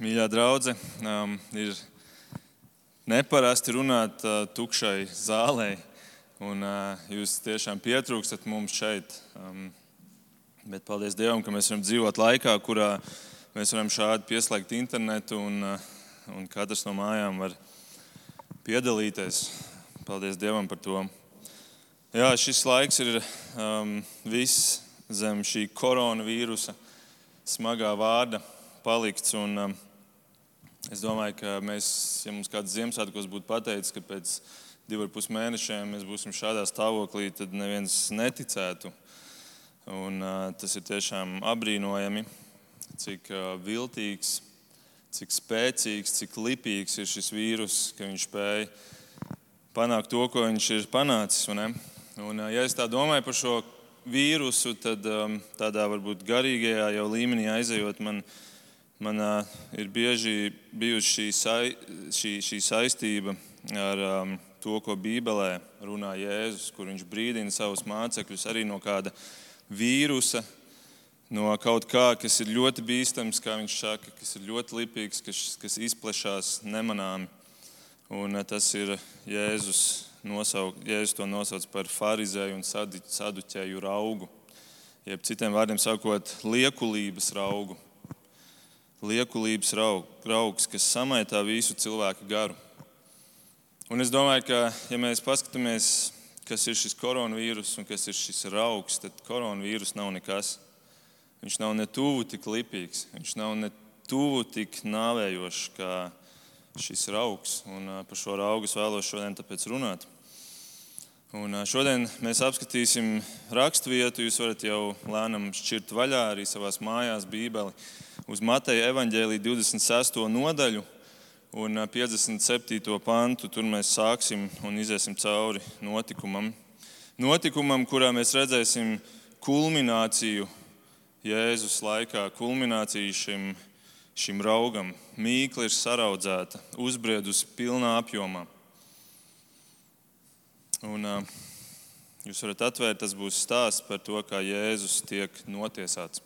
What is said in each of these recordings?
Mīļā draudzene, um, ir neparasti runāt uh, tukšai zālē, un uh, jūs tiešām pietrūkstat mums šeit. Um, bet paldies Dievam, ka mēs varam dzīvot laikā, kurā mēs varam šādi pieslēgt internetu, un, uh, un katrs no mājām var piedalīties. Paldies Dievam par to. Jā, šis laiks ir um, viss zem šī koronavīrusa smagā vārda palikts. Un, um, Es domāju, ka mēs, ja mums kāds Ziemassvētkos būtu pateicis, ka pēc diviem pus mēnešiem mēs būsim šādā stāvoklī, tad neviens neticētu. Un, uh, tas ir tiešām apbrīnojami, cik uh, viltīgs, cik spēcīgs, cik lipīgs ir šis vīrus, ka viņš spēja panākt to, ko viņš ir panācis. Un, uh, ja es tā domāju par šo vīrusu, tad um, tādā varbūt garīgajā jau līmenī aizejot, man ir Man uh, ir bieži bijusi šī, sai, šī, šī saistība ar um, to, ko Bībelē runā Jēzus, kur viņš brīdina savus mācekļus arī no kāda vīrusa, no kaut kā, kas ir ļoti bīstams, kā viņš saka, kas ir ļoti lipīgs, kas, kas izplešās nemanāmi. Un uh, tas ir Jēzus, nosauk, Jēzus to nosauc par farizēju un saduķēju raugu. Jeb citiem vārdiem sakot, liekulības raugu liekulības raugs, kas samaitā visu cilvēku garu. Un es domāju, ka, ja mēs paskatāmies, kas ir šis koronavīrus un kas ir šis raugs, tad koronavīrus nav nekas. Viņš nav ne tuvu tik lipīgs, viņš nav ne tuvu tik nāvējošs kā šis raugs. Un par šo raugu es vēlos šodien runāt. Un šodien mēs apskatīsim raksturvietu. Jūs varat jau lēnām šķirt vaļā arī savā mājās, Bībeli, uz Mateja evaņģēlīja 26. nodaļu un 57. pantu. Tur mēs sāksim un iesim cauri notikumam. Notikumam, kurā mēs redzēsim kulmināciju Jēzus laikā, kulmināciju šim, šim raugam. Mīkla ir saraudzēta, uzbriedusi pilnā apjomā. Un, uh, jūs varat atvērt, tas būs stāsts par to, kā Jēzus tiek notiesāts.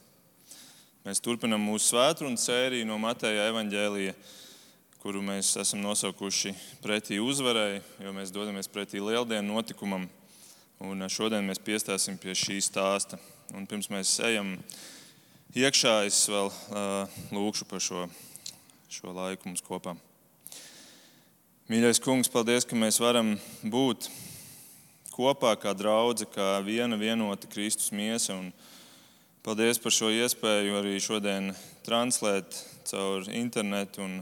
Mēs turpinām mūsu svētdienas sēriju no Mateja evaņģēlīja, kuru mēs esam nosaukuši pretī uzvarai, jo mēs dodamies pretī lieldienu notikumam. Un šodien mēs piestāsim pie šī stāsta. Un pirms mēs ejam iekšā, es vēl uh, lūkšu par šo, šo laiku mums kopā. Mīļais kungs, paldies, ka mēs varam būt kopā kā draudzene, kā viena vienota Kristus miesa. Un paldies par šo iespēju arī šodien translēt caur internetu un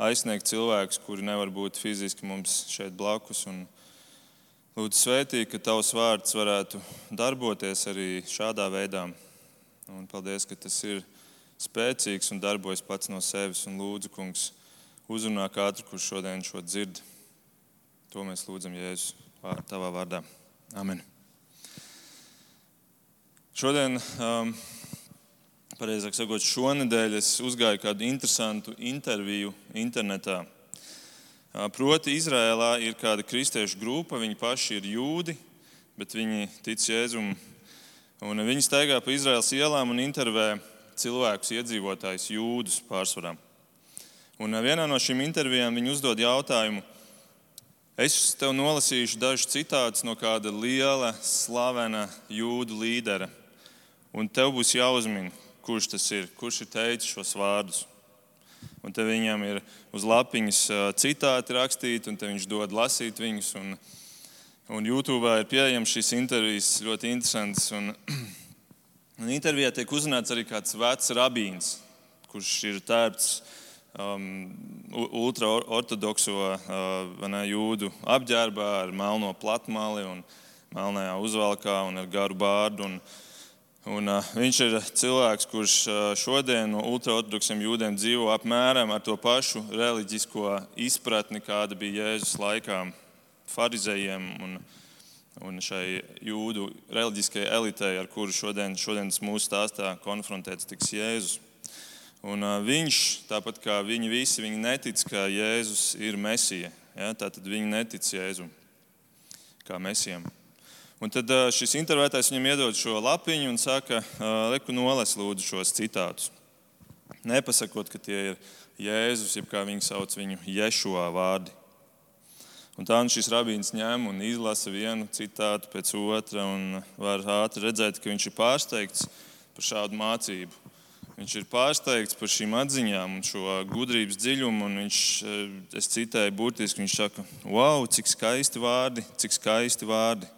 aizsniegt cilvēkus, kuri nevar būt fiziski mums šeit blakus. Un lūdzu, svētī, ka tavs vārds varētu darboties arī šādā veidā. Un paldies, ka tas ir spēcīgs un darbojas pats no sevis. Un lūdzu, kungs, uzrunā katru, kurš šodien šo dzird. To mēs lūdzam Jēzus tavā vārdā. Amen. Šodien, um, pareizāk sakot, šonadēļ es uzgāju kādu interesantu interviju internetā. Uh, proti, Izrēlā ir kāda kristiešu grupa, viņi paši ir jūdi, bet viņi tic Jēzum. Un viņi staigā pa Izraēlas ielām un intervē cilvēkus, iedzīvotājus, jūdus pārsvarā. Un uh, vienā no šīm intervijām viņi uzdod jautājumu, Es tev nolasīšu dažus citātus no kāda liela, slavena jūdu līdera. Un tev būs jāuzmina, kurš tas ir, kurš ir teicis šos vārdus. Un te viņam ir uz lapiņas citāti rakstīti, un viņš dod lasīt viņus. Un, un YouTube ir pieejams šīs intervijas, ļoti interesants. Un, un intervijā tiek uzrunāts arī kāds vecs rabīns, kurš ir tērpts um, ultraortodokso uh, jūdu apģērbā ar melno platmali un melnajā uzvalkā un ar garu bārdu. Un, un, uh, viņš ir cilvēks, kurš uh, šodien no ultraortodoksiem jūdiem dzīvo apmēram ar to pašu reliģisko izpratni, kāda bija Jēzus laikā farizējiem un, un šai jūdu reliģiskajai elitei, ar kuru šodien, šodienas mūsu stāstā konfrontēts tiks Jēzus. Un, uh, viņš, tāpat kā viņi visi, viņi netic, ka Jēzus ir Mēsija. Ja? Tātad viņi netic Jēzum kā Mēsijam. Un tad šis intervētājs viņam iedod šo lapiņu un saka, uh, reku noles lūdzu šos citātus. Nepasakot, ka tie ir Jēzus, jeb kā viņi sauc viņu, Ješua vārdi. Un tā nu šis rabīns ņem un izlasa vienu citātu pēc otra, un var ātri redzēt, ka viņš ir pārsteigts par šādu mācību. Viņš ir pārsteigts par šīm atziņām un šo gudrības dziļumu. Viņš, es citēju, burtiski viņš saka, wow, cik skaisti vārdi, cik skaisti vārdi.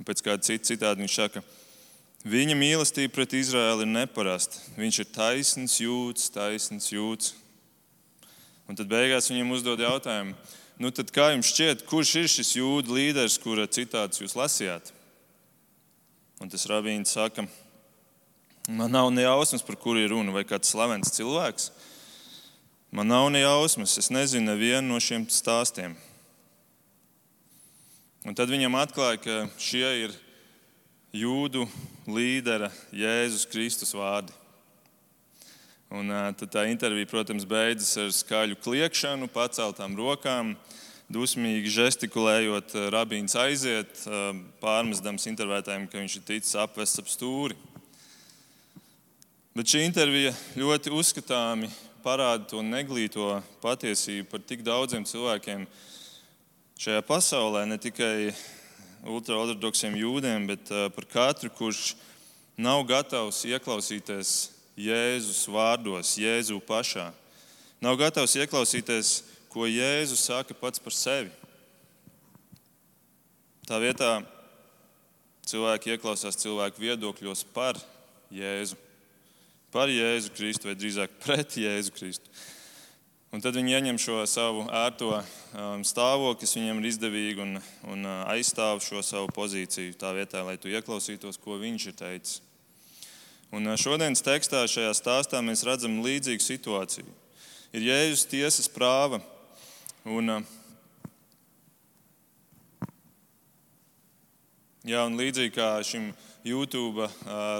Un pēc kāda cita citāta viņš saka, viņa mīlestība pret Izraēlu ir neparasta. Viņš ir taisns jūts, taisns jūts. Un tad beigās viņam uzdod jautājumu, nu tad kā jums šķiet, kurš ir šis jūdu līderis, kura citāts jūs lasījāt? Un tas rabīns saka, man nav ne jausmas, par kuru ir runa, vai kāds slavens cilvēks. Man nav ne jausmas, es nezinu nevienu no šiem stāstiem. Un tad viņam atklāja, ka šie ir jūdu līdera Jēzus Kristus vārdi. Un, tad tā intervija, protams, beidzas ar skaļu kliekšanu, paceltām rokām, dusmīgi žestikulējot. Rabīns aiziet, pārmestams intervētājiem, ka viņš ir ticis apvests ap stūri. Bet šī intervija ļoti uzskatāmi parāda to neglīto patiesību par tik daudziem cilvēkiem šajā pasaulē, ne tikai ultraortodoksiem jūdiem, bet par katru, kurš nav gatavs ieklausīties Jēzus vārdos, Jēzu pašā. Nav gatavs ieklausīties, ko Jēzus saka pats par sevi. Tā vietā cilvēki ieklausās cilvēku viedokļos par Jēzu. Par Jēzu Kristu, vai drīzāk pret Jēzu Kristu. Un tad viņi ieņem šo savu ērto um, stāvokli, kas viņiem ir izdevīgi, un, un uh, aizstāv šo savu pozīciju tā vietā, lai tu ieklausītos, ko viņš ir teicis. Un šodienas tekstā, šajā stāstā, mēs redzam līdzīgu situāciju. Ir Jēzus tiesas prāva. Un, jā, un līdzīgi kā šim YouTube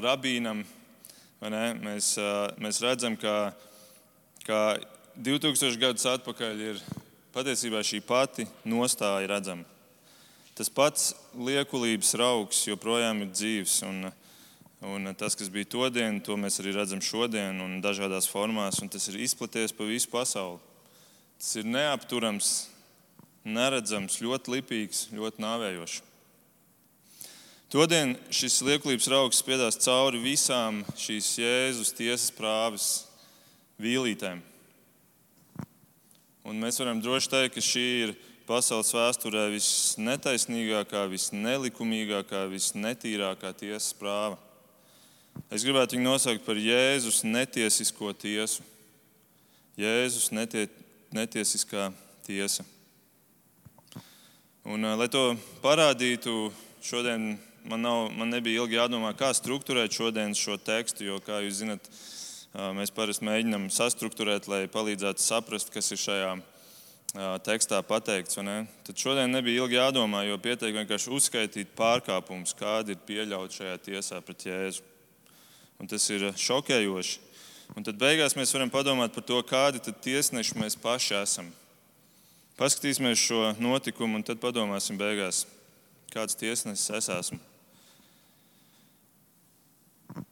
rabīnam, ne, mēs, mēs redzam, ka, ka 2000 gadus atpakaļ ir patiesībā šī pati nostāja redzama. Tas pats liekulības raugs joprojām ir dzīves. Un, Un tas, kas bija todien, to mēs arī redzam šodien, un dažādās formās, un tas ir izplaties pa visu pasauli. Tas ir neapturams, neredzams, ļoti lipīgs, ļoti nāvējošs. Todien šis liekulības raugs spiedās cauri visām šīs Jēzus tiesas prāves vīlītēm. Un mēs varam droši teikt, ka šī ir pasaules vēsturē visnetaisnīgākā, visnelikumīgākā, visnetīrākā tiesas prāva. Es gribētu viņu nosaukt par Jēzus netiesisko tiesu. Jēzus netie, netiesiskā tiesa. Un, lai to parādītu, šodien man, nav, man nebija ilgi jādomā, kā struktūrēt šodienas šo tekstu, jo, kā jūs zinat, mēs parasti mēģinām sastruktūrēt, lai palīdzētu saprast, kas ir šajā tekstā pateikts. Tad šodien nebija ilgi jādomā, jo pietiek vienkārši uzskaitīt pārkāpumus, kādi ir pieļauti šajā tiesā pret Jēzu un tas ir šokējoši. Un tad beigās mēs varam padomāt par to, kādi tiesneši mēs paši esam. Paskatīsimies šo notikumu, un tad padomāsim beigās, kāds tiesnesis es esmu.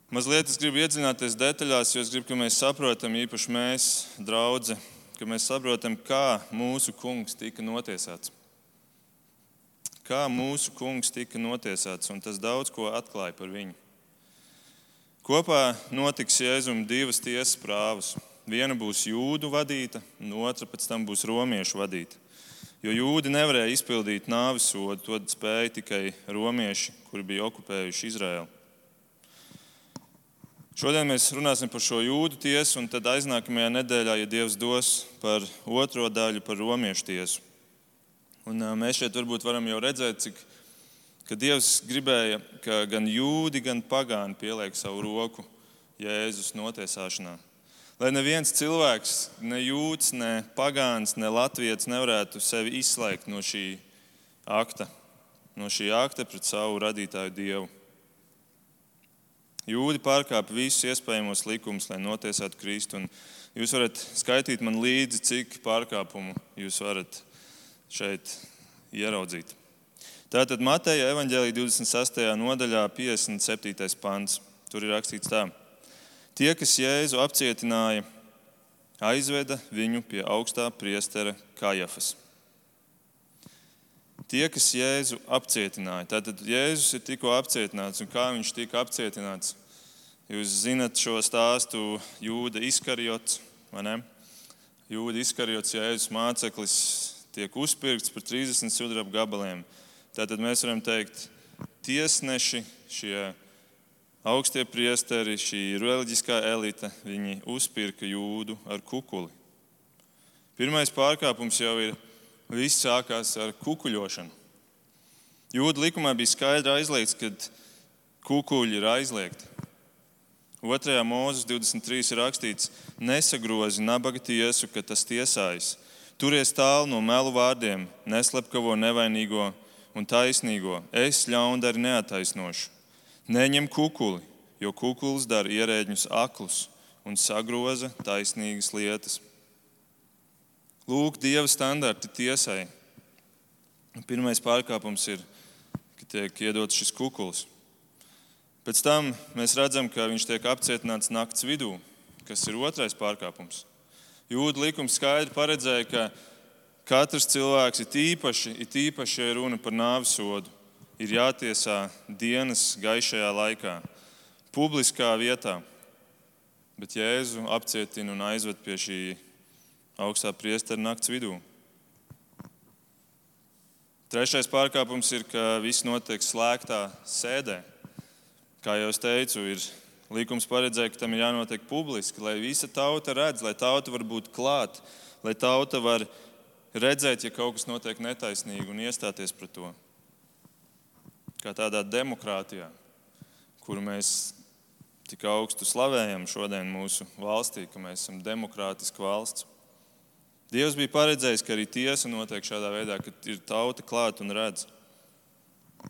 Mazliet es gribu iedziļināties detaļās, jo es gribu, lai mēs saprotam, īpaši mēs, draugi, ka mēs saprotam, kā mūsu kungs tika notiesāts. Kā mūsu kungs tika notiesāts, un tas daudz ko atklāja par viņu. Kopā notiks Jēzum divas tiesas prāvas. Viena būs jūdu vadīta, un otra pēc tam būs romiešu vadīta. Jo jūdi nevarēja izpildīt nāves sodu, to spēja tikai romieši, kuri bija okupējuši Izraēlu. Šodien mēs runāsim par šo jūdu tiesu, un tad aiznākamajā nedēļā, ja Dievs dos par otro daļu, par romiešu tiesu. Un mēs šeit varbūt varam jau redzēt, cik ka Dievs gribēja, ka gan jūdi, gan pagāni pieliek savu roku Jēzus notiesāšanā. Lai neviens cilvēks, ne jūds, ne pagāns, ne latviečs nevarētu sevi izslēgt no šī akta, no šī akta pret savu radītāju Dievu. Jūdi pārkāpa visus iespējamos likumus, lai notiesātu Kristu. Jūs varat skaitīt man līdzi, cik pārkāpumu jūs varat šeit ieraudzīt. Tātad Mateja evanģēlīja 26. nodaļā, 57. pants. Tur ir rakstīts tā. Tie, kas Jēzu apcietināja, aizveda viņu pie augstā priestera Kajafas. Tie, kas Jēzu apcietināja, tātad Jēzus ir tikko apcietināts, un kā viņš tika apcietināts? Jūs zinat šo stāstu Jūda izkarjots, vai ne? Jūda izkarjots, Jēzus māceklis, tiek uzpirkts par 30 sudraba gabaliem. Tātad mēs varam teikt, tiesneši, šie augstie priesteri, šī reliģiskā elite, viņi uzpirka jūdu ar kukuli. Pirmais pārkāpums jau ir, viss sākās ar kukuļošanu. Jūda likumā bija skaidri aizliegts, ka kukuļi ir aizliegti. 2. mūzes 23 ir rakstīts: Nesagrozi nabaga tiesu, ka tas tiesājas. Turies tālu no melu vārdiem, neslepkavo nevainīgo un taisnīgo. Es ļaundari neataisnošu. Neņem kukuli, jo kukulis dara ierēģņus aklus un sagroza taisnīgas lietas. Lūk, Dieva standarti tiesai. Pirmais pārkāpums ir, ka tiek iedots šis kukulis. Pēc tam mēs redzam, ka viņš tiek apcietināts naktas vidū, kas ir otrais pārkāpums. Jūda likums skaidri paredzēja, ka katrs cilvēks ir īpaši, ir īpaši, ja runa par nāves sodu, ir jātiesā dienas gaišajā laikā, publiskā vietā. Bet Jēzu apcietina un aizved pie šī augstā priestera naktas vidū. Trešais pārkāpums ir, ka viss notiek slēgtā sēdē. Kā jau es teicu, ir likums paredzēja, ka tam ir jānotiek publiski, lai visa tauta redz, lai tauta var būt klāt, lai tauta var redzēt, ja kaut kas notiek netaisnīgi un iestāties pret to. Kā tādā demokrātijā, kuru mēs tik augstu slavējam šodien mūsu valstī, ka mēs esam demokrātiska valsts. Dievs bija paredzējis, ka arī tiesa notiek šādā veidā, ka ir tauta klāta un redz.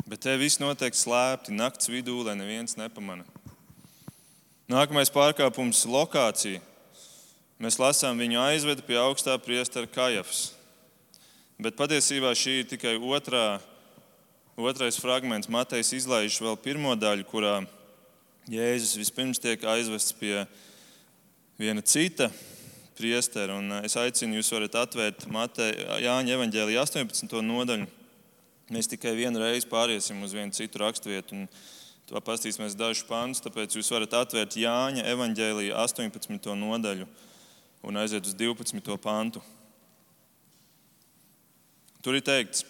Bet te viss notiek slēpti naktas vidū, lai neviens nepamana. Nākamais pārkāpums - lokācija. Mēs lasām, viņu aizveda pie augstā priestera Kajafas. Bet patiesībā šī ir tikai otrā, otrais fragments. Matejs izlaiž vēl pirmo daļu, kurā Jēzus vispirms tiek aizvests pie viena cita priestera. Un es aicinu jūs varat atvērt Mateja, Jāņa evaņģēlija 18. nodaļu. Mēs tikai vienu reizi pāriesim uz vienu citu raksturvietu. To pastīsimies dažus pantus, tāpēc jūs varat atvērt Jāņa evanģēlīja 18. nodaļu un aiziet uz 12. pantu. Tur ir teikts,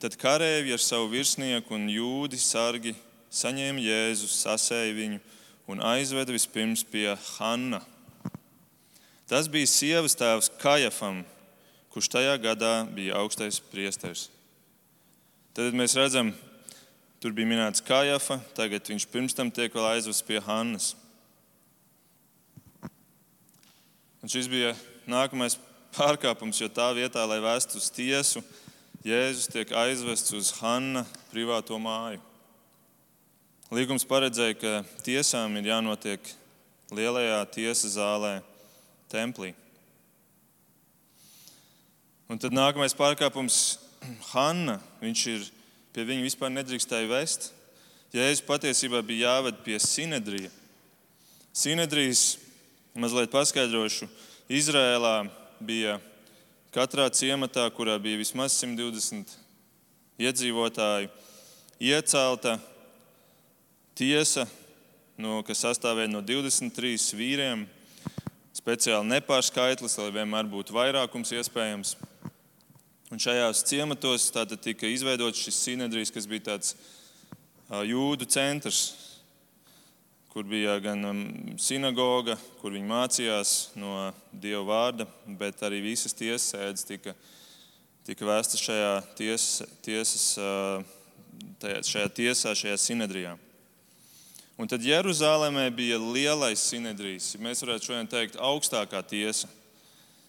tad karavīri ar savu virsnieku un jūdi sargi saņēma Jēzu, sasēja viņu un aizveda vispirms pie Hanna. Tas bija sievas tēvs Kajafam, kurš tajā gadā bija augstais priesteris. Tad mēs redzam, tur bija minēts Kājafa, tagad viņš pirms tam tiek vēl aizvests pie Hannas. Un šis bija nākamais pārkāpums, jo tā vietā, lai vēstu uz tiesu, Jēzus tiek aizvests uz Hanna privāto māju. Līgums paredzēja, ka tiesām ir jānotiek lielajā tiesas zālē, templī. Un tad nākamais pārkāpums Hanna, viņš ir pie viņa vispār nedrīkstēja vest. Jēzus patiesībā bija jāved pie Sinedrija. Sinedrijs, mazliet paskaidrošu, Izrēlā bija katrā ciematā, kurā bija vismaz 120 iedzīvotāji, iecelta tiesa, no, kas sastāvēja no 23 vīriem, speciāli nepārskaitlis, lai vienmēr būtu vairākums iespējams. Un šajās ciematos tika izveidots šis sinedrijs, kas bija tāds jūdu centrs, kur bija gan sinagoga, kur viņi mācījās no Dieva vārda, bet arī visas tiesas sēdes tika, tika vēstas šajā, ties, tiesas, tajā, šajā tiesā, šajā sinedrijā. Un tad Jeruzalemē bija lielais sinedrijs, mēs varētu šodien teikt, augstākā tiesa.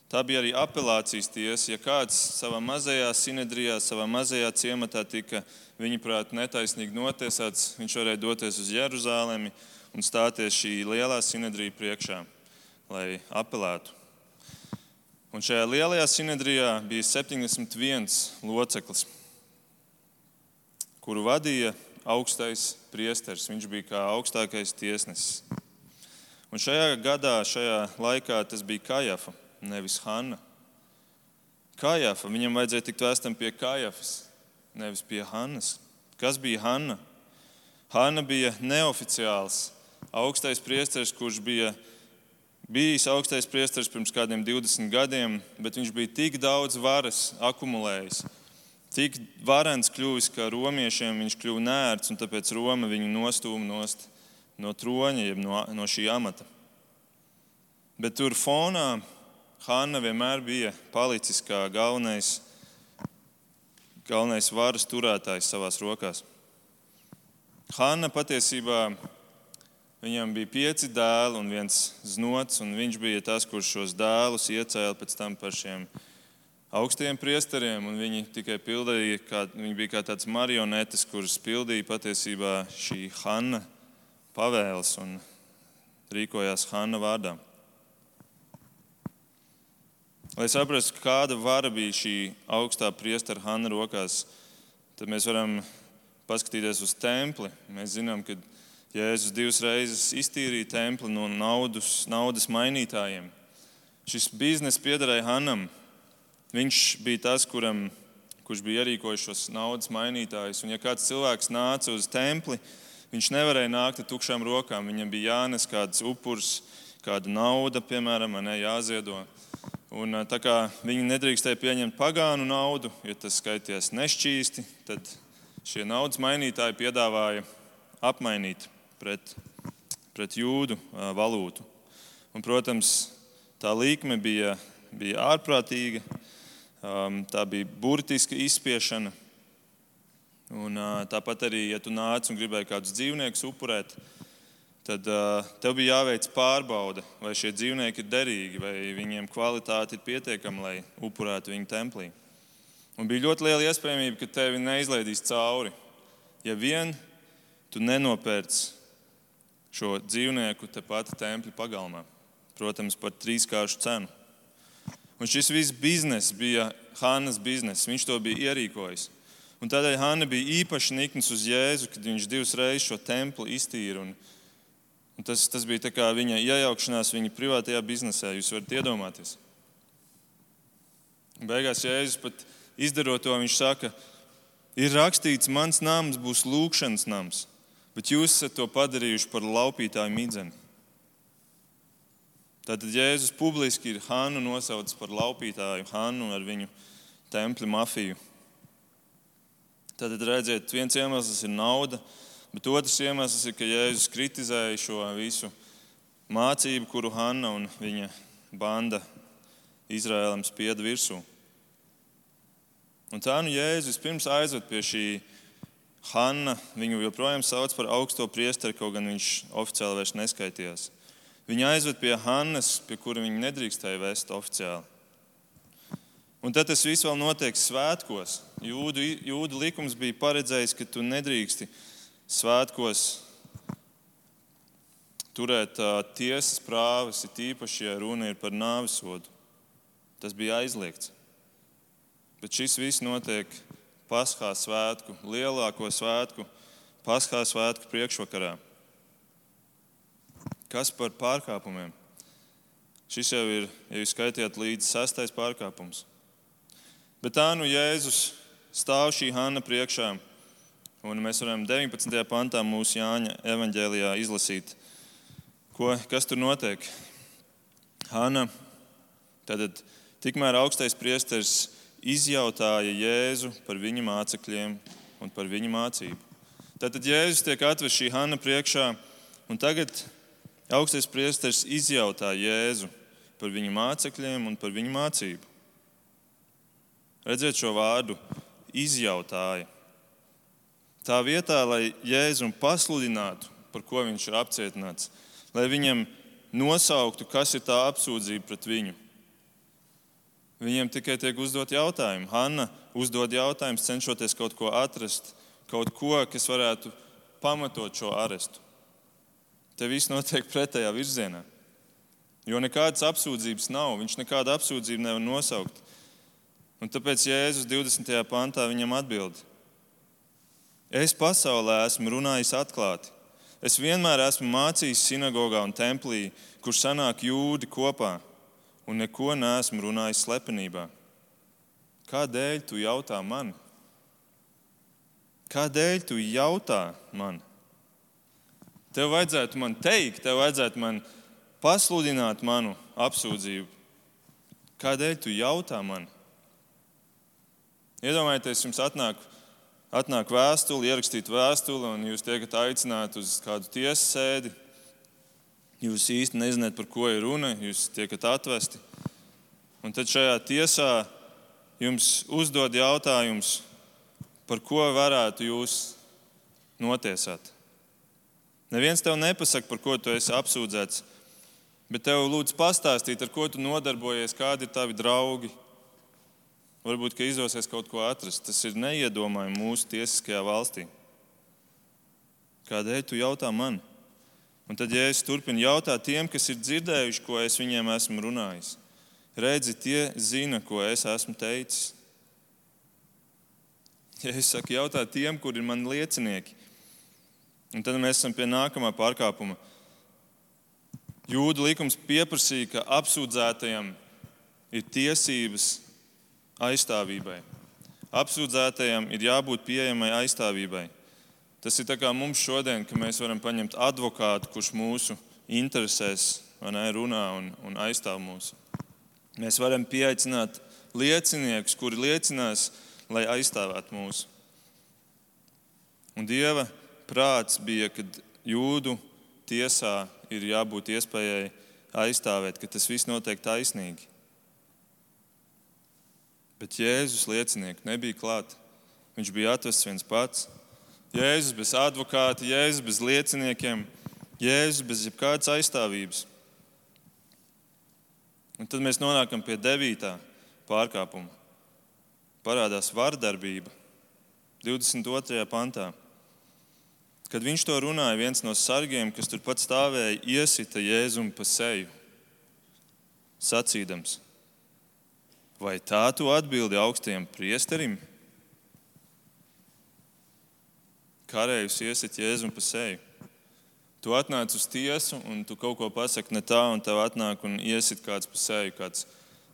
Tā bija arī apelācijas tiesa. Ja kāds savā mazajā sinedrijā, savā mazajā ciematā tika, viņuprāt, netaisnīgi notiesāts, viņš varēja doties uz Jeruzalemi un stāties šī lielā sinedrija priekšā, lai apelētu. Un šajā lielajā sinedrijā bija 71 loceklis, kuru vadīja augstais priesteris. Viņš bija kā augstākais tiesnesis. Un šajā gadā, šajā laikā tas bija Kajafa, nevis Hanna. Kajafa, viņam vajadzēja tikt vēstam pie Kajafas, nevis pie Hannas. Kas bija Hanna? Hanna bija neoficiāls augstais priesteris, kurš bija bijis augstais priesteris pirms kādiem 20 gadiem, bet viņš bija tik daudz varas akumulējis, tik varants kļuvis, ka romiešiem viņš kļuva nērts, un tāpēc Roma viņu nostūma nost no troņa, jeb no, no šī amata. Bet tur fonā Hanna vienmēr bija palicis kā galvenais, galvenais varas turētājs savās rokās. Hanna patiesībā Viņam bija pieci dēli un viens znots, un viņš bija tas, kurš šos dēlus iecēla pēc tam par šiem augstiem priesteriem. Viņi tikai pildīja, kā, viņi bija kā tāds marionetes, kuras pildīja patiesībā šī Hanna pavēles un rīkojās Hanna vārdā. Lai saprastu, kāda vara bija šī augstā priestera Hanna rokās, tad mēs varam paskatīties uz templi. Mēs zinām, ka Jēzus divas reizes iztīrīja templi no naudas, naudas mainītājiem. Šis bizness piederēja Hanam. Viņš bija tas, kuram, kurš bija ierīkojis šos naudas mainītājus. Un, ja kāds cilvēks nāca uz templi, viņš nevarēja nākt ar tukšām rokām. Viņam bija jānes kāds upurs, kāda nauda, piemēram, ne, jāziedo. Un, tā kā viņi nedrīkstēja pieņemt pagānu naudu, jo tas skaities nešķīsti, tad šie naudas mainītāji piedāvāja apmainīt pret, pret jūdu valūtu. Un, protams, tā līkme bija, bija ārprātīga, tā bija burtiska izspiešana. Un, tāpat arī, ja tu nāc un gribēji kādus dzīvniekus upurēt, tad tev bija jāveic pārbaude, vai šie dzīvnieki ir derīgi, vai viņiem kvalitāte ir pietiekama, lai upurētu viņu templī. Un bija ļoti liela iespējamība, ka tevi neizlaidīs cauri. Ja vien tu nenopērci šo dzīvnieku tepat tempļa pagalmā. Protams, par trīskāršu cenu. Un šis viss bizness bija Hannas bizness. Viņš to bija ierīkojis. Un tādēļ Hanna bija īpaši nikns uz Jēzu, kad viņš divas reizes šo templi iztīra. Un, un tas, tas bija viņa iejaukšanās viņa privātajā biznesē. Jūs varat iedomāties. Beigās Jēzus pat izdarot to, viņš saka, ir rakstīts, mans nams būs lūkšanas nams bet jūs esat to padarījuši par laupītāju midzeni. Tātad Jēzus publiski ir Hannu nosaucis par laupītāju, Hannu ar viņu templi mafiju. Tātad redziet, viens iemesls ir nauda, bet otrs iemesls ir, ka Jēzus kritizēja šo visu mācību, kuru Hanna un viņa banda Izrēlam spieda virsū. Un tā nu Jēzus pirms aizved pie šī Hanna viņu joprojām sauc par augsto priesteri, kaut gan viņš oficiāli vairs neskaitījās. Viņa aizved pie Hannes, pie kura viņa nedrīkstēja vest oficiāli. Un tad tas viss vēl notiek svētkos. Jūdu, jūdu likums bija paredzējis, ka tu nedrīksti svētkos turēt uh, tiesas prāvas, it īpaši, ja runa ir par nāvisodu. Tas bija aizliegts. Bet šis viss notiek Paskā svētku, lielāko svētku, Paskā svētku priekšvakarā. Kas par pārkāpumiem? Šis jau ir, ja jūs skaitījāt līdzi, sastais pārkāpums. Bet tā nu Jēzus stāv šī Hanna priekšā, un mēs varam 19. pantā mūsu Jāņa evanģēlijā izlasīt, ko, kas tur notiek. Hanna, tad tikmēr augstais priesteris izjautāja Jēzu par viņa mācekļiem un par viņa mācību. Tātad Jēzus tiek atvests šī Hanna priekšā, un tagad augstais priesteris izjautā Jēzu par viņa mācekļiem un par viņa mācību. Redziet šo vārdu, izjautāja. Tā vietā, lai Jēzum pasludinātu, par ko viņš ir apcietināts, lai viņam nosauktu, kas ir tā apsūdzība pret viņu, Viņiem tikai tiek uzdot jautājumi. Hanna uzdod jautājumus, cenšoties kaut ko atrast, kaut ko, kas varētu pamatot šo arestu. Te viss notiek pretējā virzienā. Jo nekādas apsūdzības nav. Viņš nekādu apsūdzību nevar nosaukt. Un tāpēc Jēzus 20. pantā viņam atbild: Es pasaulē esmu runājis atklāti. Es vienmēr esmu mācījis sinagogā un templī, kur sanāk jūdi kopā, un neko neesmu runājis slepenībā. Kādēļ tu jautā man? Kādēļ tu jautā man? Tev vajadzētu man teikt, tev vajadzētu man pasludināt manu apsūdzību. Kādēļ tu jautā man? Iedomājieties, jums atnāk, atnāk vēstule, ierakstīt vēstuli, un jūs tiekat aicināti uz kādu tiesas sēdi. Jūs īsti nezināt, par ko ir runa, jūs tiekat atvesti. Un tad šajā tiesā jums uzdod jautājums, par ko varētu jūs notiesāt. Neviens tev nepasaka, par ko tu esi apsūdzēts, bet tev lūdzu pastāstīt, ar ko tu nodarbojies, kādi ir tavi draugi, Varbūt, ka izdosies kaut ko atrast. Tas ir neiedomājami mūsu tiesiskajā valstī. Kādēļ tu jautā man? Un tad, ja es turpinu jautāt tiem, kas ir dzirdējuši, ko es viņiem esmu runājis, redzi, tie zina, ko es esmu teicis. Ja es saku, jautā tiem, kur ir mani liecinieki, un tad mēs esam pie nākamā pārkāpuma. Jūda likums pieprasīja, ka apsūdzētajam ir tiesības aizstāvībai. Apsūdzētajam ir jābūt pieejamai aizstāvībai. Tas ir kā mums šodien, ka mēs varam paņemt advokātu, kurš mūsu interesēs ne, runā un, un aizstāv mūsu. Mēs varam pieaicināt lieciniekus, kuri liecinās, lai aizstāvētu mūsu. Un Dieva prāts bija, ka jūdu tiesā ir jābūt iespējai aizstāvēt, ka tas viss notiek taisnīgi. Bet Jēzus liecinieki nebija klāt. Viņš bija atvests viens pats. Jēzus bez advokāta, Jēzus bez lieciniekiem, Jēzus bez jebkādas aizstāvības. Un tad mēs nonākam pie devītā pārkāpuma. Parādās vardarbība 22. pantā. Kad viņš to runāja, viens no sargiem, kas turpat stāvēja, iesita Jēzumu pa seju, sacīdams: Vai tā tu atbildi augstajam priesterim? Karējus iesit Jēzum pa seju. Tu atnāc uz tiesu, un tu kaut ko pasaki ne tā, un tev atnāk un iesit kāds pa seju, kāds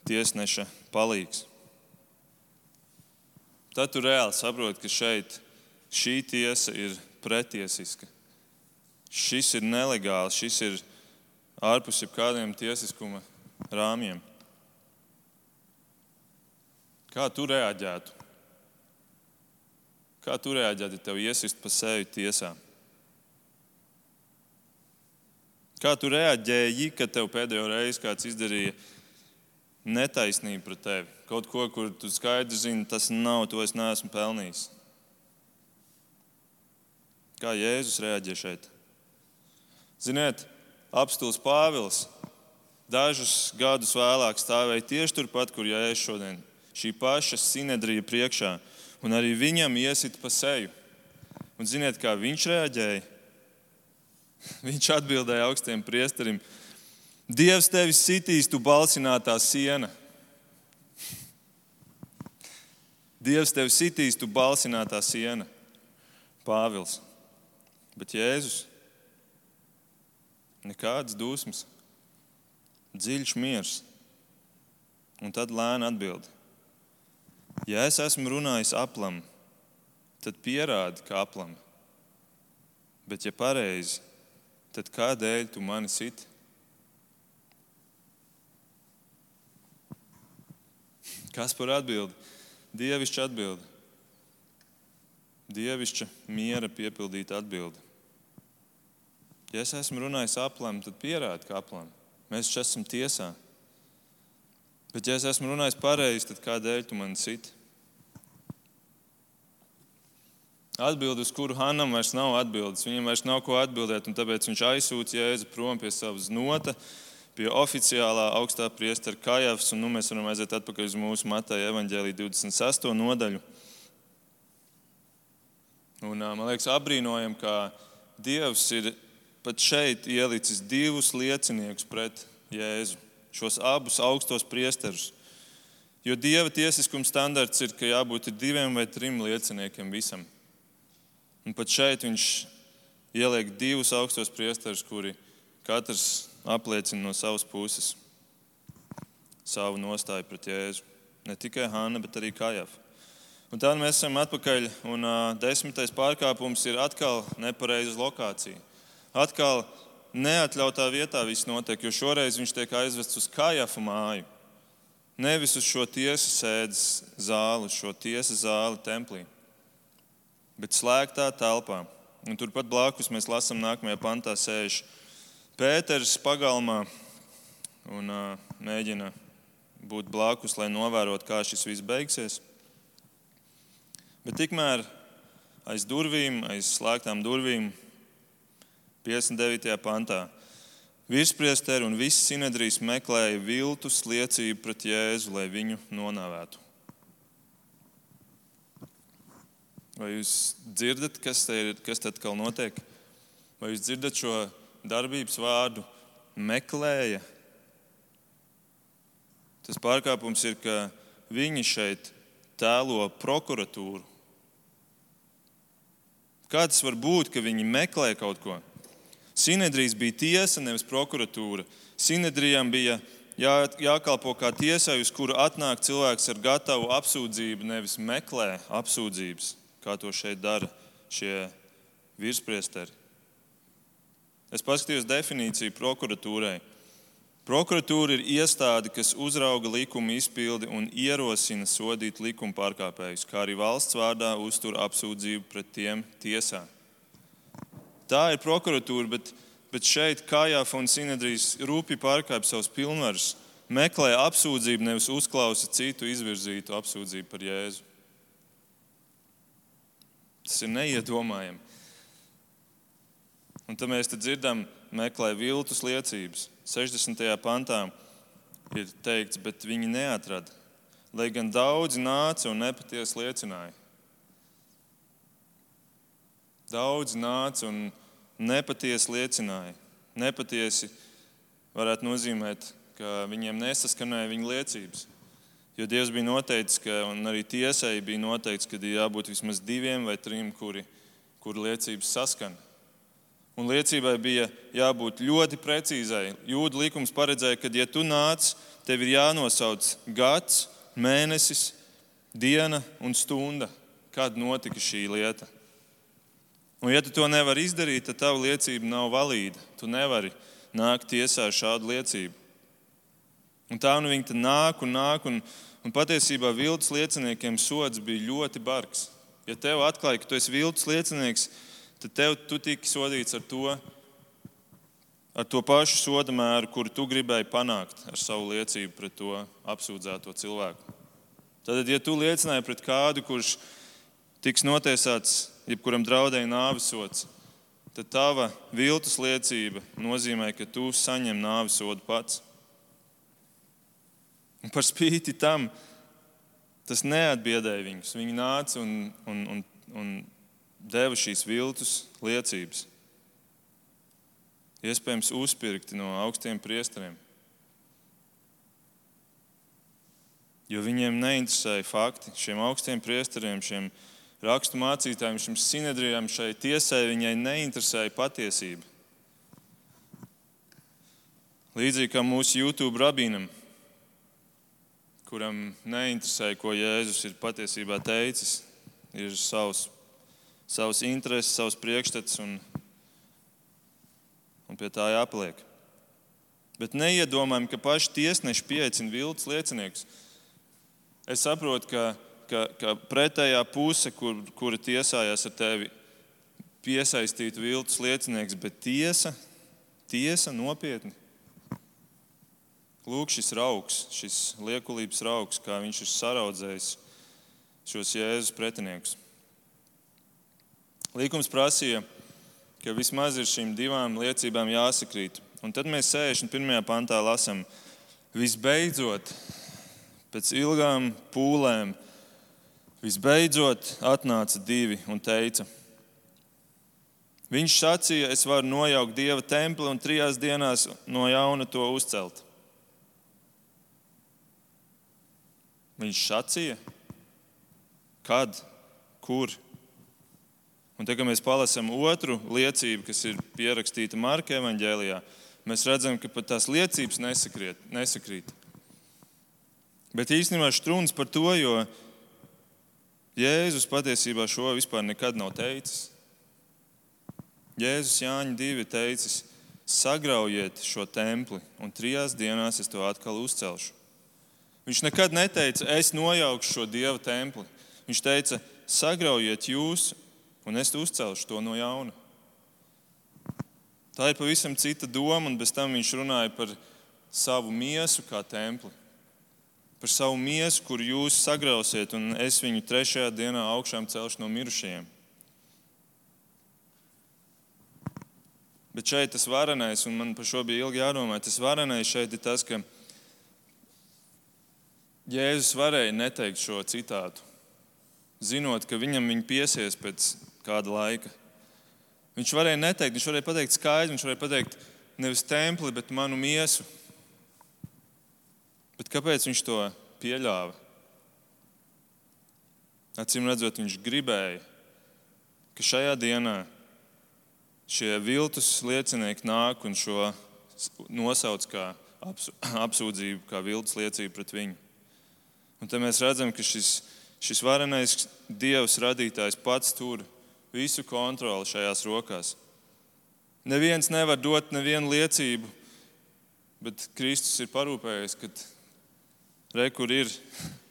tiesneša palīgs. Tad tu reāli saproti, ka šeit šī tiesa ir pretiesiska. Šis ir nelegāls, šis ir ārpus jebkādiem tiesiskuma rāmjiem. Kā tu reaģētu? Kā tu reaģētu, ja tev iesist pa seju tiesā? Kā tu reaģēji, kad tev pēdējo reizi kāds izdarīja netaisnību pret tevi? Kaut ko, kur tu skaidri zini, tas nav, to es neesmu pelnījis. Kā Jēzus reaģē šeit? Ziniet, apstults Pāvils dažus gadus vēlāk stāvēja tieši turpat, kur Jēzus šodien šī paša sinedrija priekšā, un arī viņam iesit pa seju. Un ziniet, kā viņš reaģēja? Viņš atbildēja augstiem priesterim: Dievs tevi sitīs, tu balsinātā siena. Dievs tevi sitīs, tu balsinātā siena. Pāvils. Bet Jēzus nekādas dusmas, dziļš miers. Un tad lēni atbildēja. Ja es esmu runājis aplam, tad pierādi, ka aplam. Bet, ja pareizi, tad kādēļ tu mani siti? Kas par atbildi? Dievišķa atbildi. Dievišķa miera piepildīta atbildi. Ja es esmu runājis aplam, tad pierādi, ka aplam. Mēs taču esam tiesā. Bet, ja es esmu runājis pareizi, tad kādēļ tu man citi? Atbildi, uz kuru Hanam vairs nav atbildes. Viņam vairs nav ko atbildēt, un tāpēc viņš aizsūta Jēzu prom pie savas nota, pie oficiālā augstā priestera Kajavas, un nu mēs varam aiziet atpakaļ uz mūsu Mateja evaņģēlī 26. nodaļu. Un, man liekas, apbrīnojam, ka Dievs ir pat šeit ielicis divus lieciniekus pret Jēzu šos abus augstos priesterus. Jo dieva tiesiskuma standarts ir, ka jābūt diviem vai trim lieciniekiem visam. Un pat šeit viņš ieliek divus augstos priesterus, kuri katrs apliecina no savas puses savu nostāju pret Jēzu. Ne tikai Hanna, bet arī Kajafa. Un tad mēs esam atpakaļ, un uh, desmitais pārkāpums ir atkal nepareiza lokācija. Atkal neatļautā vietā viss notiek, jo šoreiz viņš tiek aizvests uz Kajafa māju. Nevis uz šo tiesas sēdes zāli, uz šo tiesas zāli templī, bet slēgtā telpā. Un turpat blakus mēs lasām, nākamajā pantā sēž Pēters pagalmā un uh, mēģina būt blakus, lai novērotu, kā šis viss beigsies. Bet tikmēr aiz durvīm, aiz slēgtām durvīm, 59. pantā, virspriesteri un viss sinedrijs meklēja viltus liecību pret Jēzu, lai viņu nonāvētu. Vai jūs dzirdat, kas, ir, kas tad atkal notiek? Vai jūs dzirdat šo darbības vārdu meklēja? Tas pārkāpums ir, ka viņi šeit tēlo prokuratūru. Kā tas var būt, ka viņi meklē kaut ko? Sinedrijs bija tiesa, nevis prokuratūra. Sinedrijam bija jā, jākalpo kā tiesai, uz kuru atnāk cilvēks ar gatavu apsūdzību, nevis meklē apsūdzības, kā to šeit dara šie virspriesteri. Es paskatījos definīciju prokuratūrai. Prokuratūra ir iestāde, kas uzrauga likuma izpildi un ierosina sodīt likuma pārkāpējus, kā arī valsts vārdā uztur apsūdzību pret tiem tiesā. Tā ir prokuratūra, bet, bet šeit Kājāfa un Sinedrijas rūpīgi pārkāpj savus pilnvarus, meklē apsūdzību, nevis uzklausa citu izvirzītu apsūdzību par Jēzu. Tas ir neiedomājami. Un tad mēs dzirdam, meklē viltus liecības. 60. pantā ir teikts, bet viņi neatrada, lai gan daudzi nāca un nepatiesi liecināja. Daudzi nāca un nepatiesi liecināja. Nepatiesi varētu nozīmēt, ka viņiem nesaskanēja viņa liecības. Jo Dievs bija noteicis, ka, un arī tiesai bija noteikts, ka ir jābūt vismaz diviem vai trim, kuri, kuri liecības saskana. Un liecībai bija jābūt ļoti precīzai. Jūda likums paredzēja, ka, ja tu nāc, tev ir jānosauc gads, mēnesis, diena un stunda, kad notika šī lieta. Un, ja tu to nevari izdarīt, tad tava liecība nav valīda. Tu nevari nākt tiesā ar šādu liecību. Un tā nu viņi nāk un nāk, un, un patiesībā viltus lieciniekiem sods bija ļoti bargs. Ja tev atklāja, ka tu esi viltus liecinieks, tad tev tu tiki sodīts ar to, ar to pašu soda mēru, kuru tu gribēji panākt ar savu liecību pret to apsūdzēto cilvēku. Tad, ja tu liecināji pret kādu, kurš tiks notiesāts, jebkuram draudēja nāvisots, tad tava viltus liecība nozīmē, ka tu saņem nāvisodu pats. Un par spīti tam tas neatbiedēja viņus. Viņi nāca un, un, un, un deva šīs viltus liecības. Iespējams, uzpirkti no augstiem priesteriem. Jo viņiem neinteresēja fakti. Šiem augstiem priesteriem, šiem rakstu mācītājiem, šim sinedrijam, šai tiesai viņai neinteresēja patiesība. Līdzīgi kā mūsu YouTube rabīnam, kuram neinteresēja, ko Jēzus ir patiesībā teicis, ir savs savas intereses, savus priekšstats un, un pie tā jāpaliek. Bet neiedomājam, ka paši tiesneši pieaicina viltus lieciniekus. Es saprotu, ka, ka, ka pretējā puse, kur, kura tiesājās ar tevi, piesaistītu viltus liecinieks, bet tiesa, tiesa nopietni. Lūk, šis raugs, šis liekulības raugs, kā viņš ir saraudzējis šos Jēzus pretiniekus. Līkums prasīja, ka vismaz ir šīm divām liecībām jāsakrīt. Un tad mēs 61. pantā lasām, visbeidzot, pēc ilgām pūlēm, visbeidzot atnāca divi un teica, Viņš sacīja, es varu nojaukt dieva templi un trijās dienās no jauna to uzcelt. Viņš sacīja, kad, kur. Un te, kad mēs palasām otru liecību, kas ir pierakstīta Marka evanģēlijā, mēs redzam, ka pat tās liecības nesakrīt. nesakrīt. Bet īstenībā strūns par to, jo Jēzus patiesībā šo vispār nekad nav teicis. Jēzus Jāņa 2 teicis, sagraujiet šo templi, un trijās dienās es to atkal uzcelšu. Viņš nekad neteica, es nojaukšu šo dieva templi. Viņš teica, sagraujiet jūs, un es uzcelšu to no jauna. Tā ir pavisam cita doma, un bez tam viņš runāja par savu miesu kā templi. Par savu miesu, kur jūs sagrausiet, un es viņu trešajā dienā augšām celšu no mirušajiem. Bet šeit tas varenais, un man par šo bija ilgi jādomā, tas varenais šeit ir tas, ka Jēzus varēja neteikt šo citātu, zinot, ka viņam viņa piesies pēc kāda laika. Viņš varēja neteikt, viņš varēja pateikt skaidri, viņš varēja pateikt nevis templi, bet manu miesu. Bet kāpēc viņš to pieļāva? Acīm redzot, viņš gribēja, ka šajā dienā šie viltus liecinieki nāk un šo nosauc kā apsūdzību, kā viltus liecību pret viņu. Un te mēs redzam, ka šis, šis varenais Dievs radītājs pats tur visu kontroli šajās rokās. Neviens nevar dot nevienu liecību, bet Kristus ir parūpējies, ka re, kur ir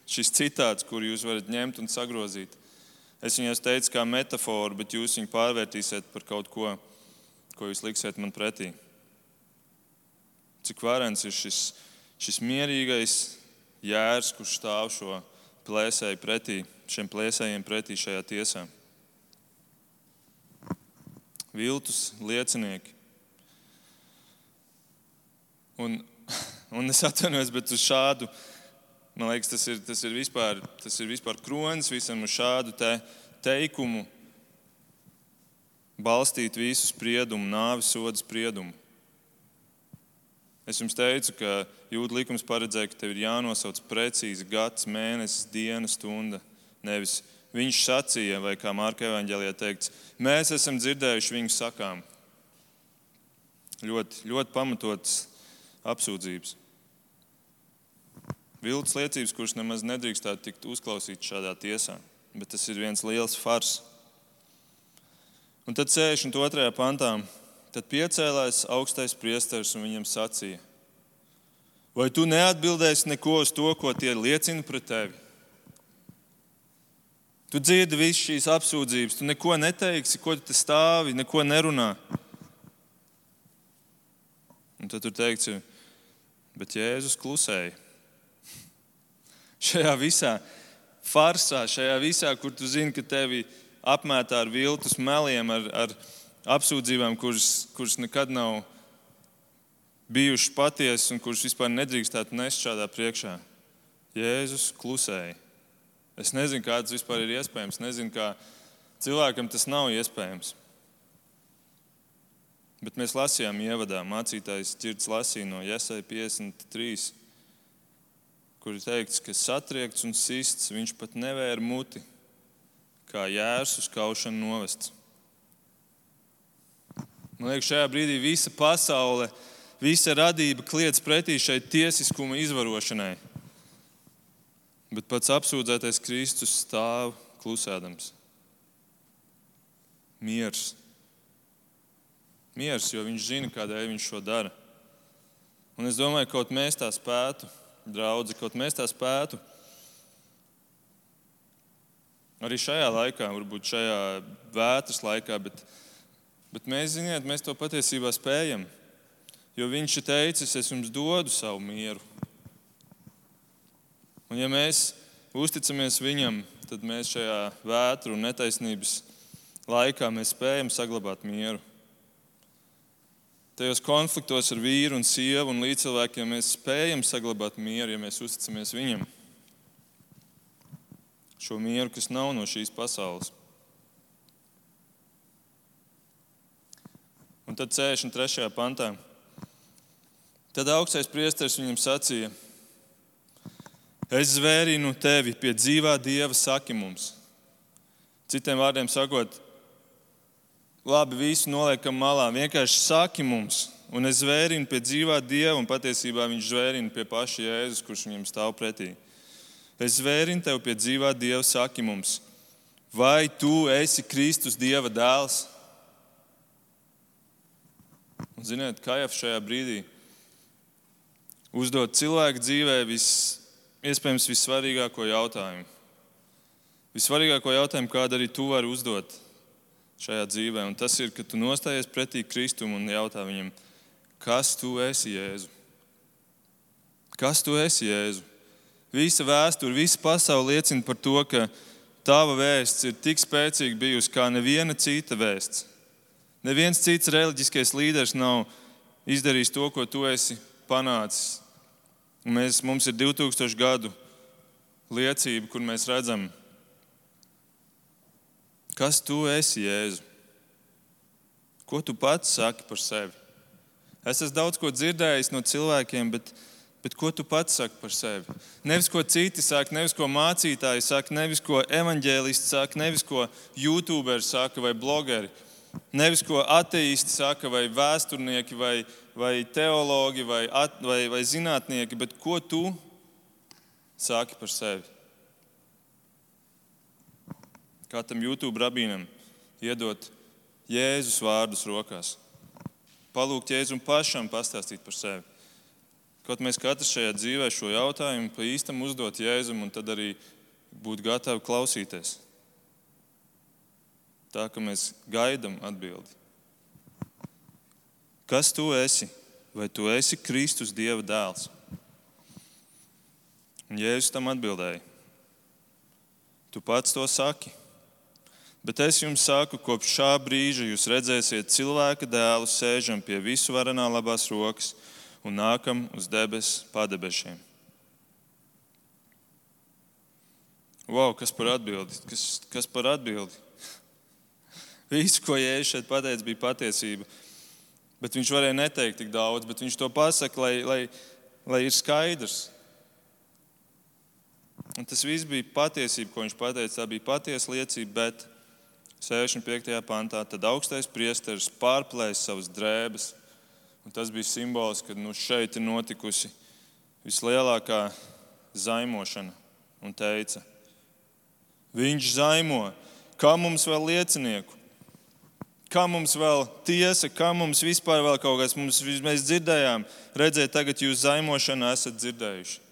šis citāts, kur jūs varat ņemt un sagrozīt. Es viņai teicu, kā metaforu, bet jūs viņu pārvērtīsiet par kaut ko, ko jūs liksiet man pretī. Cik varens ir šis, šis mierīgais jērs, kurš stāv šo plēsēju pretī, šiem plēsējiem pretī šajā tiesā. Viltus liecinieki. Un, un es atvainojos, bet uz šādu, man liekas, tas ir, tas ir, vispār, tas ir vispār kronis visam šādu te teikumu balstīt visu spriedumu, nāves sodu spriedumu. Es jums teicu, ka jūda likums paredzēja, ka tev ir jānosauc precīzi gads, mēnesis, diena, stunda. Nevis viņš sacīja, vai kā Mārka Evanģelijā teikts, mēs esam dzirdējuši viņu sakām. Ļoti, ļoti pamatots apsūdzības. Viltus liecības, kuras nemaz nedrīkstētu tikt uzklausītas šādā tiesā, bet tas ir viens liels fars. Un tad 62. pantā Tad piecēlās augstais priesteris un viņam sacīja: Vai tu neatbildēsi neko uz to, ko tie liecina pret tevi? Tu dzirdi visas šīs apsūdzības, tu neko neteiksi, ko tu stāvi, neko nerunā. Un tad tur teikts, bet Jēzus klusēja. Šajā visā farsā, šajā visā, kur tu zini, ka tevi apmētā ar viltus meliem, ar, ar apsūdzībām, kuras, kuras nekad nav bijušas patiesas un kuras vispār nedrīkstētu nest šādā priekšā. Jēzus klusēja. Es nezinu, kā tas vispār ir iespējams. Nezinu, kā cilvēkam tas nav iespējams. Bet mēs lasījām, ievadā mācītājs Čirts lasīja no Iesai 53, kur ir teikts, ka satriekts un sists viņš pat nevēra muti, kā jērs uz kaušanu novests. Man liekas, šajā brīdī visa pasaule, visa radība kliedz pretī šai tiesiskuma izvarošanai. Bet pats apsūdzētais Kristus stāv klusēdams. Miers. Miers, jo viņš zina, kādēļ viņš šo dara. Un es domāju, ka kaut mēs tā spētu, draugi, kaut mēs tā spētu. Arī šajā laikā, varbūt šajā vētras laikā, bet Bet mēs, ziniet, mēs to patiesībā spējam. Jo viņš ir teicis, es jums dodu savu mieru. Un ja mēs uzticamies viņam, tad mēs šajā vētru un netaisnības laikā spējam saglabāt mieru. Tajos konfliktos ar vīru un sievu un līdzcilvēkiem mēs spējam saglabāt mieru, ja mēs uzticamies viņam. Šo mieru, kas nav no šīs pasaules. Un tad 63. pantā. Tad augstais priesteris viņam sacīja: Es zvērinu tevi pie dzīvā dieva, saki mums. Citiem vārdiem sakot, labi, visu noliekam malā. Vienkārši saki mums, un es zvērinu pie dzīvā Dieva, un patiesībā viņš zvērina pie paša Jēzus, kurš viņam stāv pretī. Es zvērinu tev pie dzīvā Dieva, saki mums, vai tu esi Kristus Dieva dēls? Un, ziniet, kā jau šajā brīdī uzdot cilvēku dzīvē vis, iespējams vissvarīgāko jautājumu. Vissvarīgāko jautājumu, kādu arī tu vari uzdot šajā dzīvē, un tas ir, ka tu nostājies pretī Kristum un jautā viņam, kas tu esi Jēzu? Kas tu esi Jēzu? Visa vēsture, visa pasaule liecina par to, ka tava vēsts ir tik spēcīga bijusi kā neviena cita vēsts. Neviens cits reliģiskais līderis nav izdarījis to, ko tu esi panācis. Mēs, mums ir 2000 gadu liecība, kur mēs redzam, Kas tu esi, Jēzu? Ko tu pats saki par sevi? Es esmu daudz ko dzirdējis no cilvēkiem, bet, bet ko tu pats saki par sevi? Nevis ko citi saka, nevis ko mācītāji saka, nevis ko evanģēlisti saka, nevis ko youtuberi saka vai blogeri, nevis ko ateisti saka vai vēsturnieki vai, vai teologi vai, at, vai, vai zinātnieki, bet ko tu saki par sevi? Kā tam YouTube rabīnam iedot Jēzus vārdus rokās. Palūgt Jēzum pašam pastāstīt par sevi. Kaut mēs katrs šajā dzīvē šo jautājumu pa īstam uzdot Jēzum un tad arī būt gatavi klausīties. Tā ka mēs gaidām atbildi. Kas tu esi? Vai tu esi Kristus Dieva dēls? Un Jēzus tam atbildēja: Tu pats to saki. Bet es jums saku, kopš šā brīža jūs redzēsiet cilvēka dēlu sēžam pie visu varenā labās rokas un nākam uz debesu padebešiem. Wow, kas par atbildi? Kas, kas par atbildi? Viss, ko Jēzus šeit pateica, bija patiesība. Bet viņš varēja neteikt tik daudz, bet viņš to pasaka, lai, lai, lai ir skaidrs. Un tas viss bija patiesība, ko viņš pateica. Tā bija patiesa liecība, bet 65. pantā, tad augstais priesteris pārplēs savas drēbes. Un tas bija simbols, ka nu, šeit ir notikusi vislielākā zaimošana. Un teica, viņš zaimo, kā mums vēl liecinieku, kā mums vēl tiesa, kā mums vispār vēl kaut kas, mums, mēs dzirdējām, redzēt, tagad jūs zaimošanu esat dzirdējuši.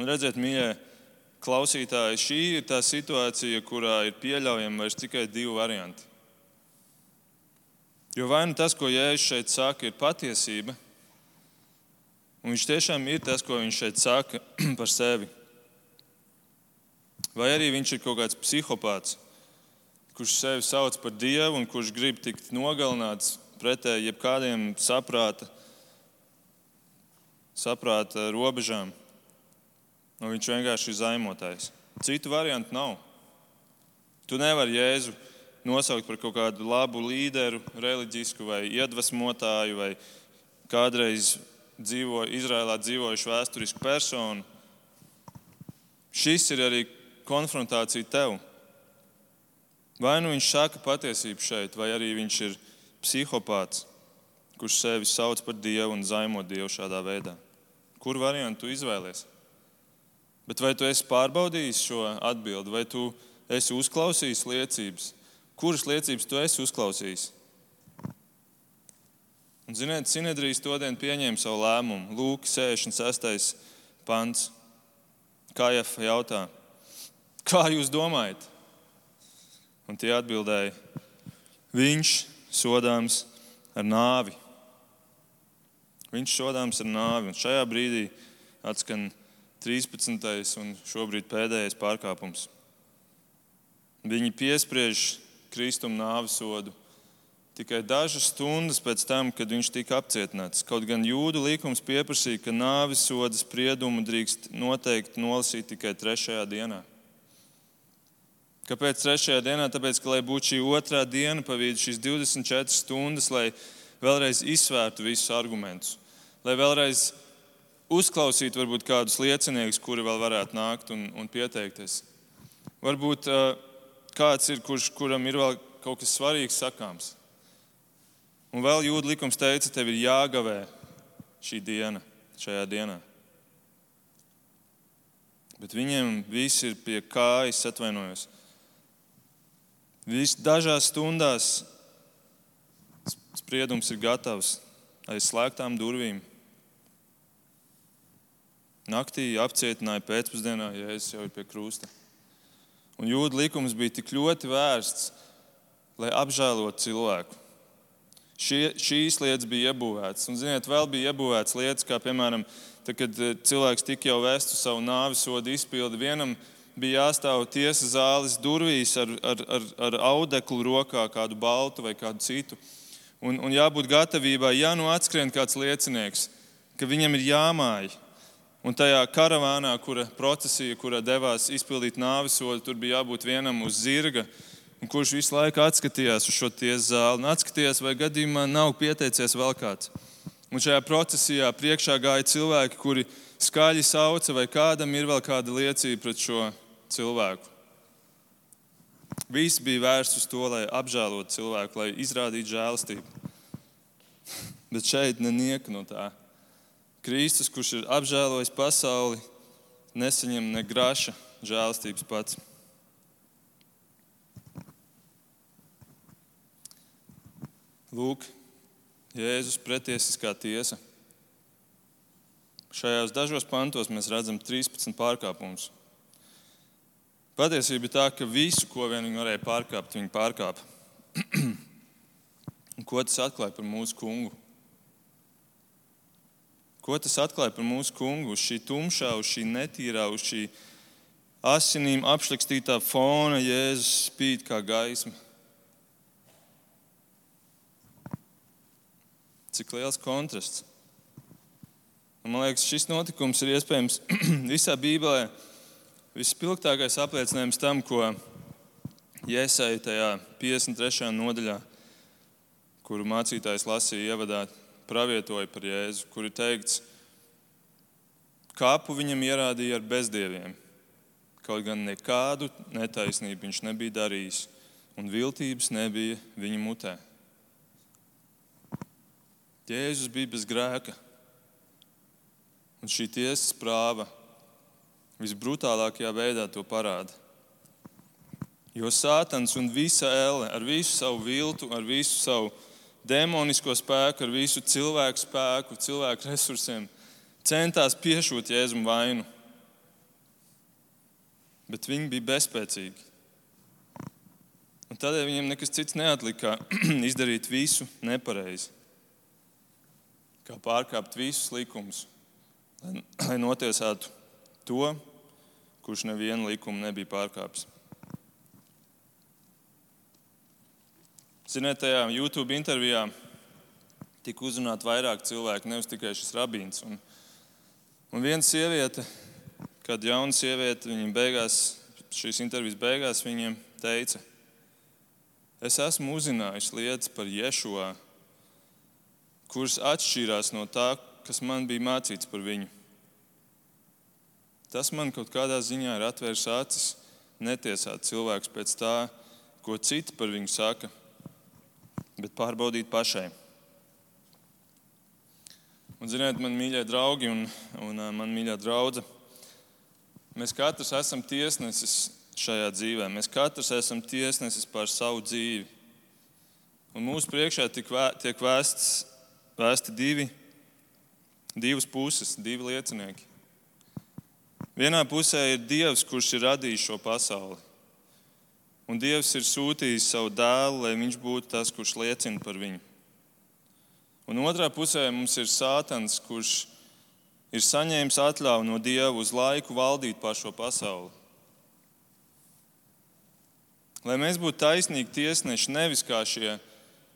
Un redziet, mīļie, klausītāji, šī ir tā situācija, kurā ir pieļaujami vairs tikai divi varianti. Jo vai nu tas, ko Jēzus šeit saka, ir patiesība, un viņš tiešām ir tas, ko viņš šeit saka par sevi, vai arī viņš ir kaut kāds psihopāts, kurš sevi sauc par dievu un kurš grib tikt nogalināts pretēji jebkādiem saprāta, saprāta robežām. Nu, viņš vienkārši ir zaimotājs. Citu variantu nav. Tu nevari Jēzu nosaukt par kaut kādu labu līderu, reliģisku vai iedvesmotāju, vai kādreiz dzīvo, Izrēlā dzīvojušu vēsturisku personu. Šis ir arī konfrontācija tev. Vai nu viņš saka patiesību šeit, vai arī viņš ir psihopāts, kurš sevi sauc par dievu un zaimo dievu šādā veidā. Kur variantu izvēlēties? Bet vai tu esi pārbaudījis šo atbildi, vai tu esi uzklausījis liecības? Kuras liecības tu esi uzklausījis? Un, ziniet, Sinedrijas to dienu pieņēma savu lēmumu. Lūk, 66. pants. Kā jau jautā, kā jūs domājat? Un tie atbildēja, viņš sodāms ar nāvi. Viņš sodāms ar nāvi. Un šajā brīdī atskan 13. un šobrīd pēdējais pārkāpums. Viņi piespriež Kristum nāvisodu tikai dažas stundas pēc tam, kad viņš tika apcietināts. Kaut gan jūdu likums pieprasīja, ka nāvisoda spriedumu drīkst noteikti nolasīt tikai trešajā dienā. Kāpēc trešajā dienā? Tāpēc, ka, lai būtu šī otrā diena, pavīd šīs 24 stundas, lai vēlreiz izsvērtu visus argumentus, lai vēlreiz uzklausīt varbūt kādus lieciniekus, kuri vēl varētu nākt un, un pieteikties. Varbūt kāds ir, kurš, kuram ir vēl kaut kas svarīgs sakāms. Un vēl jūda likums teica, tev ir jāgavē šī diena, šajā dienā. Bet viņiem viss ir pie kājas, atvainojos. Viss dažās stundās spriedums ir gatavs aiz slēgtām durvīm. Naktī apcietināja pēcpusdienā, ja es jau ir pie krusta. Un jūda likums bija tik ļoti vērsts, lai apžēlotu cilvēku. Šie, šīs lietas bija iebūvētas. Un, ziniet, vēl bija iebūvētas lietas, kā piemēram, tad, kad eh, cilvēks tika jau vests uz savu nāves sodu izpildi, vienam bija jāstāv tiesas zāles durvīs ar, ar, ar, ar audeklu rokā, kādu baltu vai kādu citu. Un, un jābūt gatavībai, ja nu atskrien kāds liecinieks, ka viņam ir jāmāja. Un tajā karavānā, kura procesija, kurā devās izpildīt nāves sodu, tur bija jābūt vienam uz zirga, kurš visu laiku atskatījās uz šo tiesu zāli un atskatījās, vai gadījumā nav pieteicies vēl kāds. Un šajā procesijā priekšā gāja cilvēki, kuri skaļi sauca, vai kādam ir vēl kāda liecība pret šo cilvēku. Viss bija vērsts uz to, lai apžēlotu cilvēku, lai izrādītu žēlastību. Bet šeit nenieka no tā. Kristus, kurš ir apžēlojis pasauli, nesaņem ne graša žēlastības pats. Lūk, Jēzus pretiesiskā tiesa. Šajos dažos pantos mēs redzam 13 pārkāpumus. Patiesība ir tā, ka visu, ko vien viņi varēja pārkāpt, viņi pārkāpa. ko tas atklāja par mūsu kungu? Ko tas atklāja par mūsu kungu? Uz šī tumšā, uz šī netīrā, uz šī asinīm apšlikstītā fona Jēzus spīd kā gaisma. Cik liels kontrasts. Un, man liekas, šis notikums ir iespējams visā Bībelē vispilgtākais apliecinājums tam, ko Jēzus tajā 53. nodaļā, kuru mācītājs lasīja ievadā, pravietoja par Jēzu, kur ir teikts, kāpu viņam ierādīja ar bezdieviem. Kaut gan nekādu netaisnību viņš nebija darījis, un viltības nebija viņa mutē. Jēzus bija bez grēka, un šī tiesas prāva visbrutālākajā veidā to parāda. Jo Sātans un visa elle ar visu savu viltu, ar visu savu demonisko spēku, ar visu cilvēku spēku, cilvēku resursiem, centās piešūt Jēzum vainu. Bet viņi bija bezspēcīgi. Un tādēļ viņiem nekas cits neatlika, izdarīt visu nepareizi. Kā pārkāpt visus likumus, lai notiesātu to, kurš nevienu likumu nebija pārkāpis. Ziniet, tajā YouTube intervijā tika uzrunāti vairāk cilvēku, nevis tikai šis rabīns. Un, un viena sieviete, kad jauna sieviete, viņam beigās, šīs intervijas beigās, viņiem teica, es esmu uzzinājusi lietas par Ješuā, kuras atšķīrās no tā, kas man bija mācīts par viņu. Tas man kaut kādā ziņā ir atvērs acis, netiesāt cilvēkus pēc tā, ko citi par viņu saka bet pārbaudīt pašai. Un, ziniet, man mīļie draugi un, un man mīļā draudzene, mēs katrs esam tiesnesis šajā dzīvē. Mēs katrs esam tiesnesis par savu dzīvi. Un mūsu priekšā tiek vēsts, vēsti divi, divas puses, divi liecinieki. Vienā pusē ir Dievs, kurš ir radījis šo pasauli. Un Dievs ir sūtījis savu dēlu, lai viņš būtu tas, kurš liecina par viņu. Un otrā pusē mums ir Sātans, kurš ir saņēmis atļauju no Dieva uz laiku valdīt pār šo pasauli. Lai mēs būtu taisnīgi tiesneši, nevis kā šie,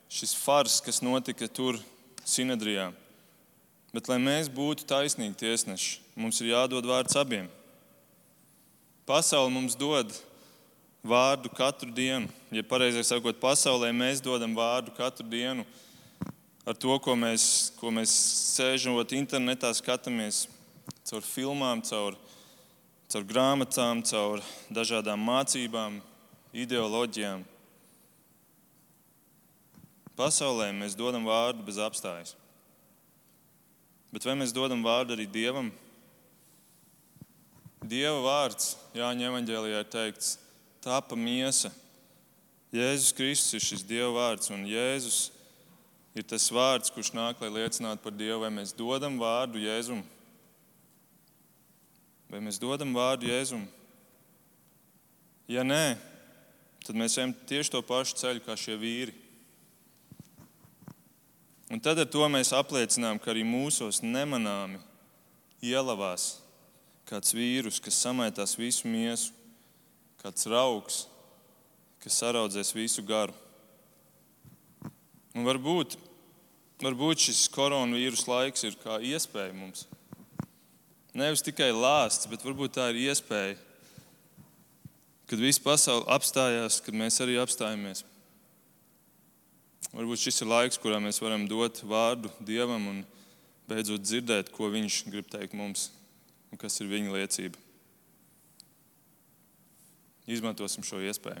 šis fars, kas notika tur, Sinedrijā, bet lai mēs būtu taisnīgi tiesneši, mums ir jādod vārds abiem. Pasaule mums dod vārdu katru dienu. Ja pareizāk sakot, pasaulē mēs dodam vārdu katru dienu ar to, ko mēs, ko mēs sēžot internetā, skatāmies caur filmām, caur, caur grāmatām, caur dažādām mācībām, ideoloģijām. Pasaulē mēs dodam vārdu bez apstājas. Bet vai mēs dodam vārdu arī Dievam? Dieva vārds Jāņa evanģēlijā ir teikts, tapa miesa. Jēzus Kristus ir šis Dieva vārds, un Jēzus ir tas vārds, kurš nāk, lai liecinātu par Dievu, vai mēs dodam vārdu Jēzum. Vai mēs dodam vārdu Jēzum? Ja nē, tad mēs ejam tieši to pašu ceļu kā šie vīri. Un tad ar to mēs apliecinām, ka arī mūsos nemanāmi ielavās kāds vīrus, kas samētās visu miesu, kāds raugs, kas saraudzēs visu garu. Un varbūt, varbūt šis koronavīrus laiks ir kā iespēja mums. Nevis tikai lāsts, bet varbūt tā ir iespēja, kad visa pasaule apstājās, kad mēs arī apstājamies. Varbūt šis ir laiks, kurā mēs varam dot vārdu Dievam un beidzot dzirdēt, ko Viņš grib teikt mums un kas ir viņa liecība. Izmantosim šo iespēju.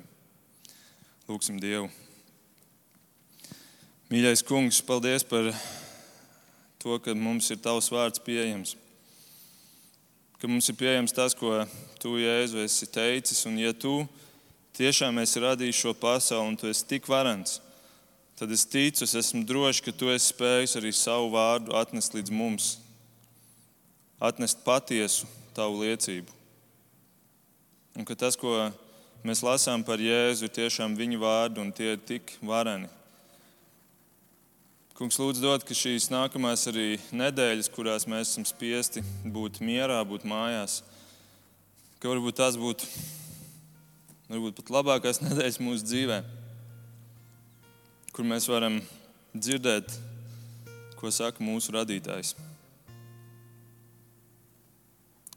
Lūksim Dievu. Mīļais kungs, paldies par to, ka mums ir tavs vārds pieejams. Ka mums ir pieejams tas, ko tu, Jēzu, esi teicis. Un, ja tu tiešām esi radījis šo pasauli un tu esi tik varants, tad es ticu, es esmu drošs, ka tu esi spējis arī savu vārdu atnest līdz mums, atnest patiesu tavu liecību. Un ka tas, ko mēs lasām par Jēzu, ir tiešām viņa vārdi un tie ir tik vareni. Kungs, lūdzu, dod, ka šīs nākamās arī nedēļas, kurās mēs esam spiesti būt mierā, būt mājās, ka varbūt tās būtu varbūt pat labākās nedēļas mūsu dzīvē, kur mēs varam dzirdēt, ko saka mūsu radītājs.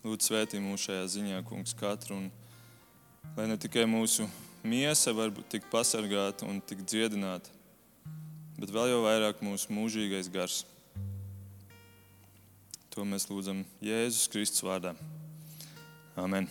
Lūdzu, svētī mūsu šajā ziņā, kungs, katru. Un, lai ne tikai mūsu miesa var tikt pasargāta un tikt dziedināta, bet vēl jau vairāk mūsu mūžīgais gars. To mēs lūdzam Jēzus Kristus vārdā. Amen.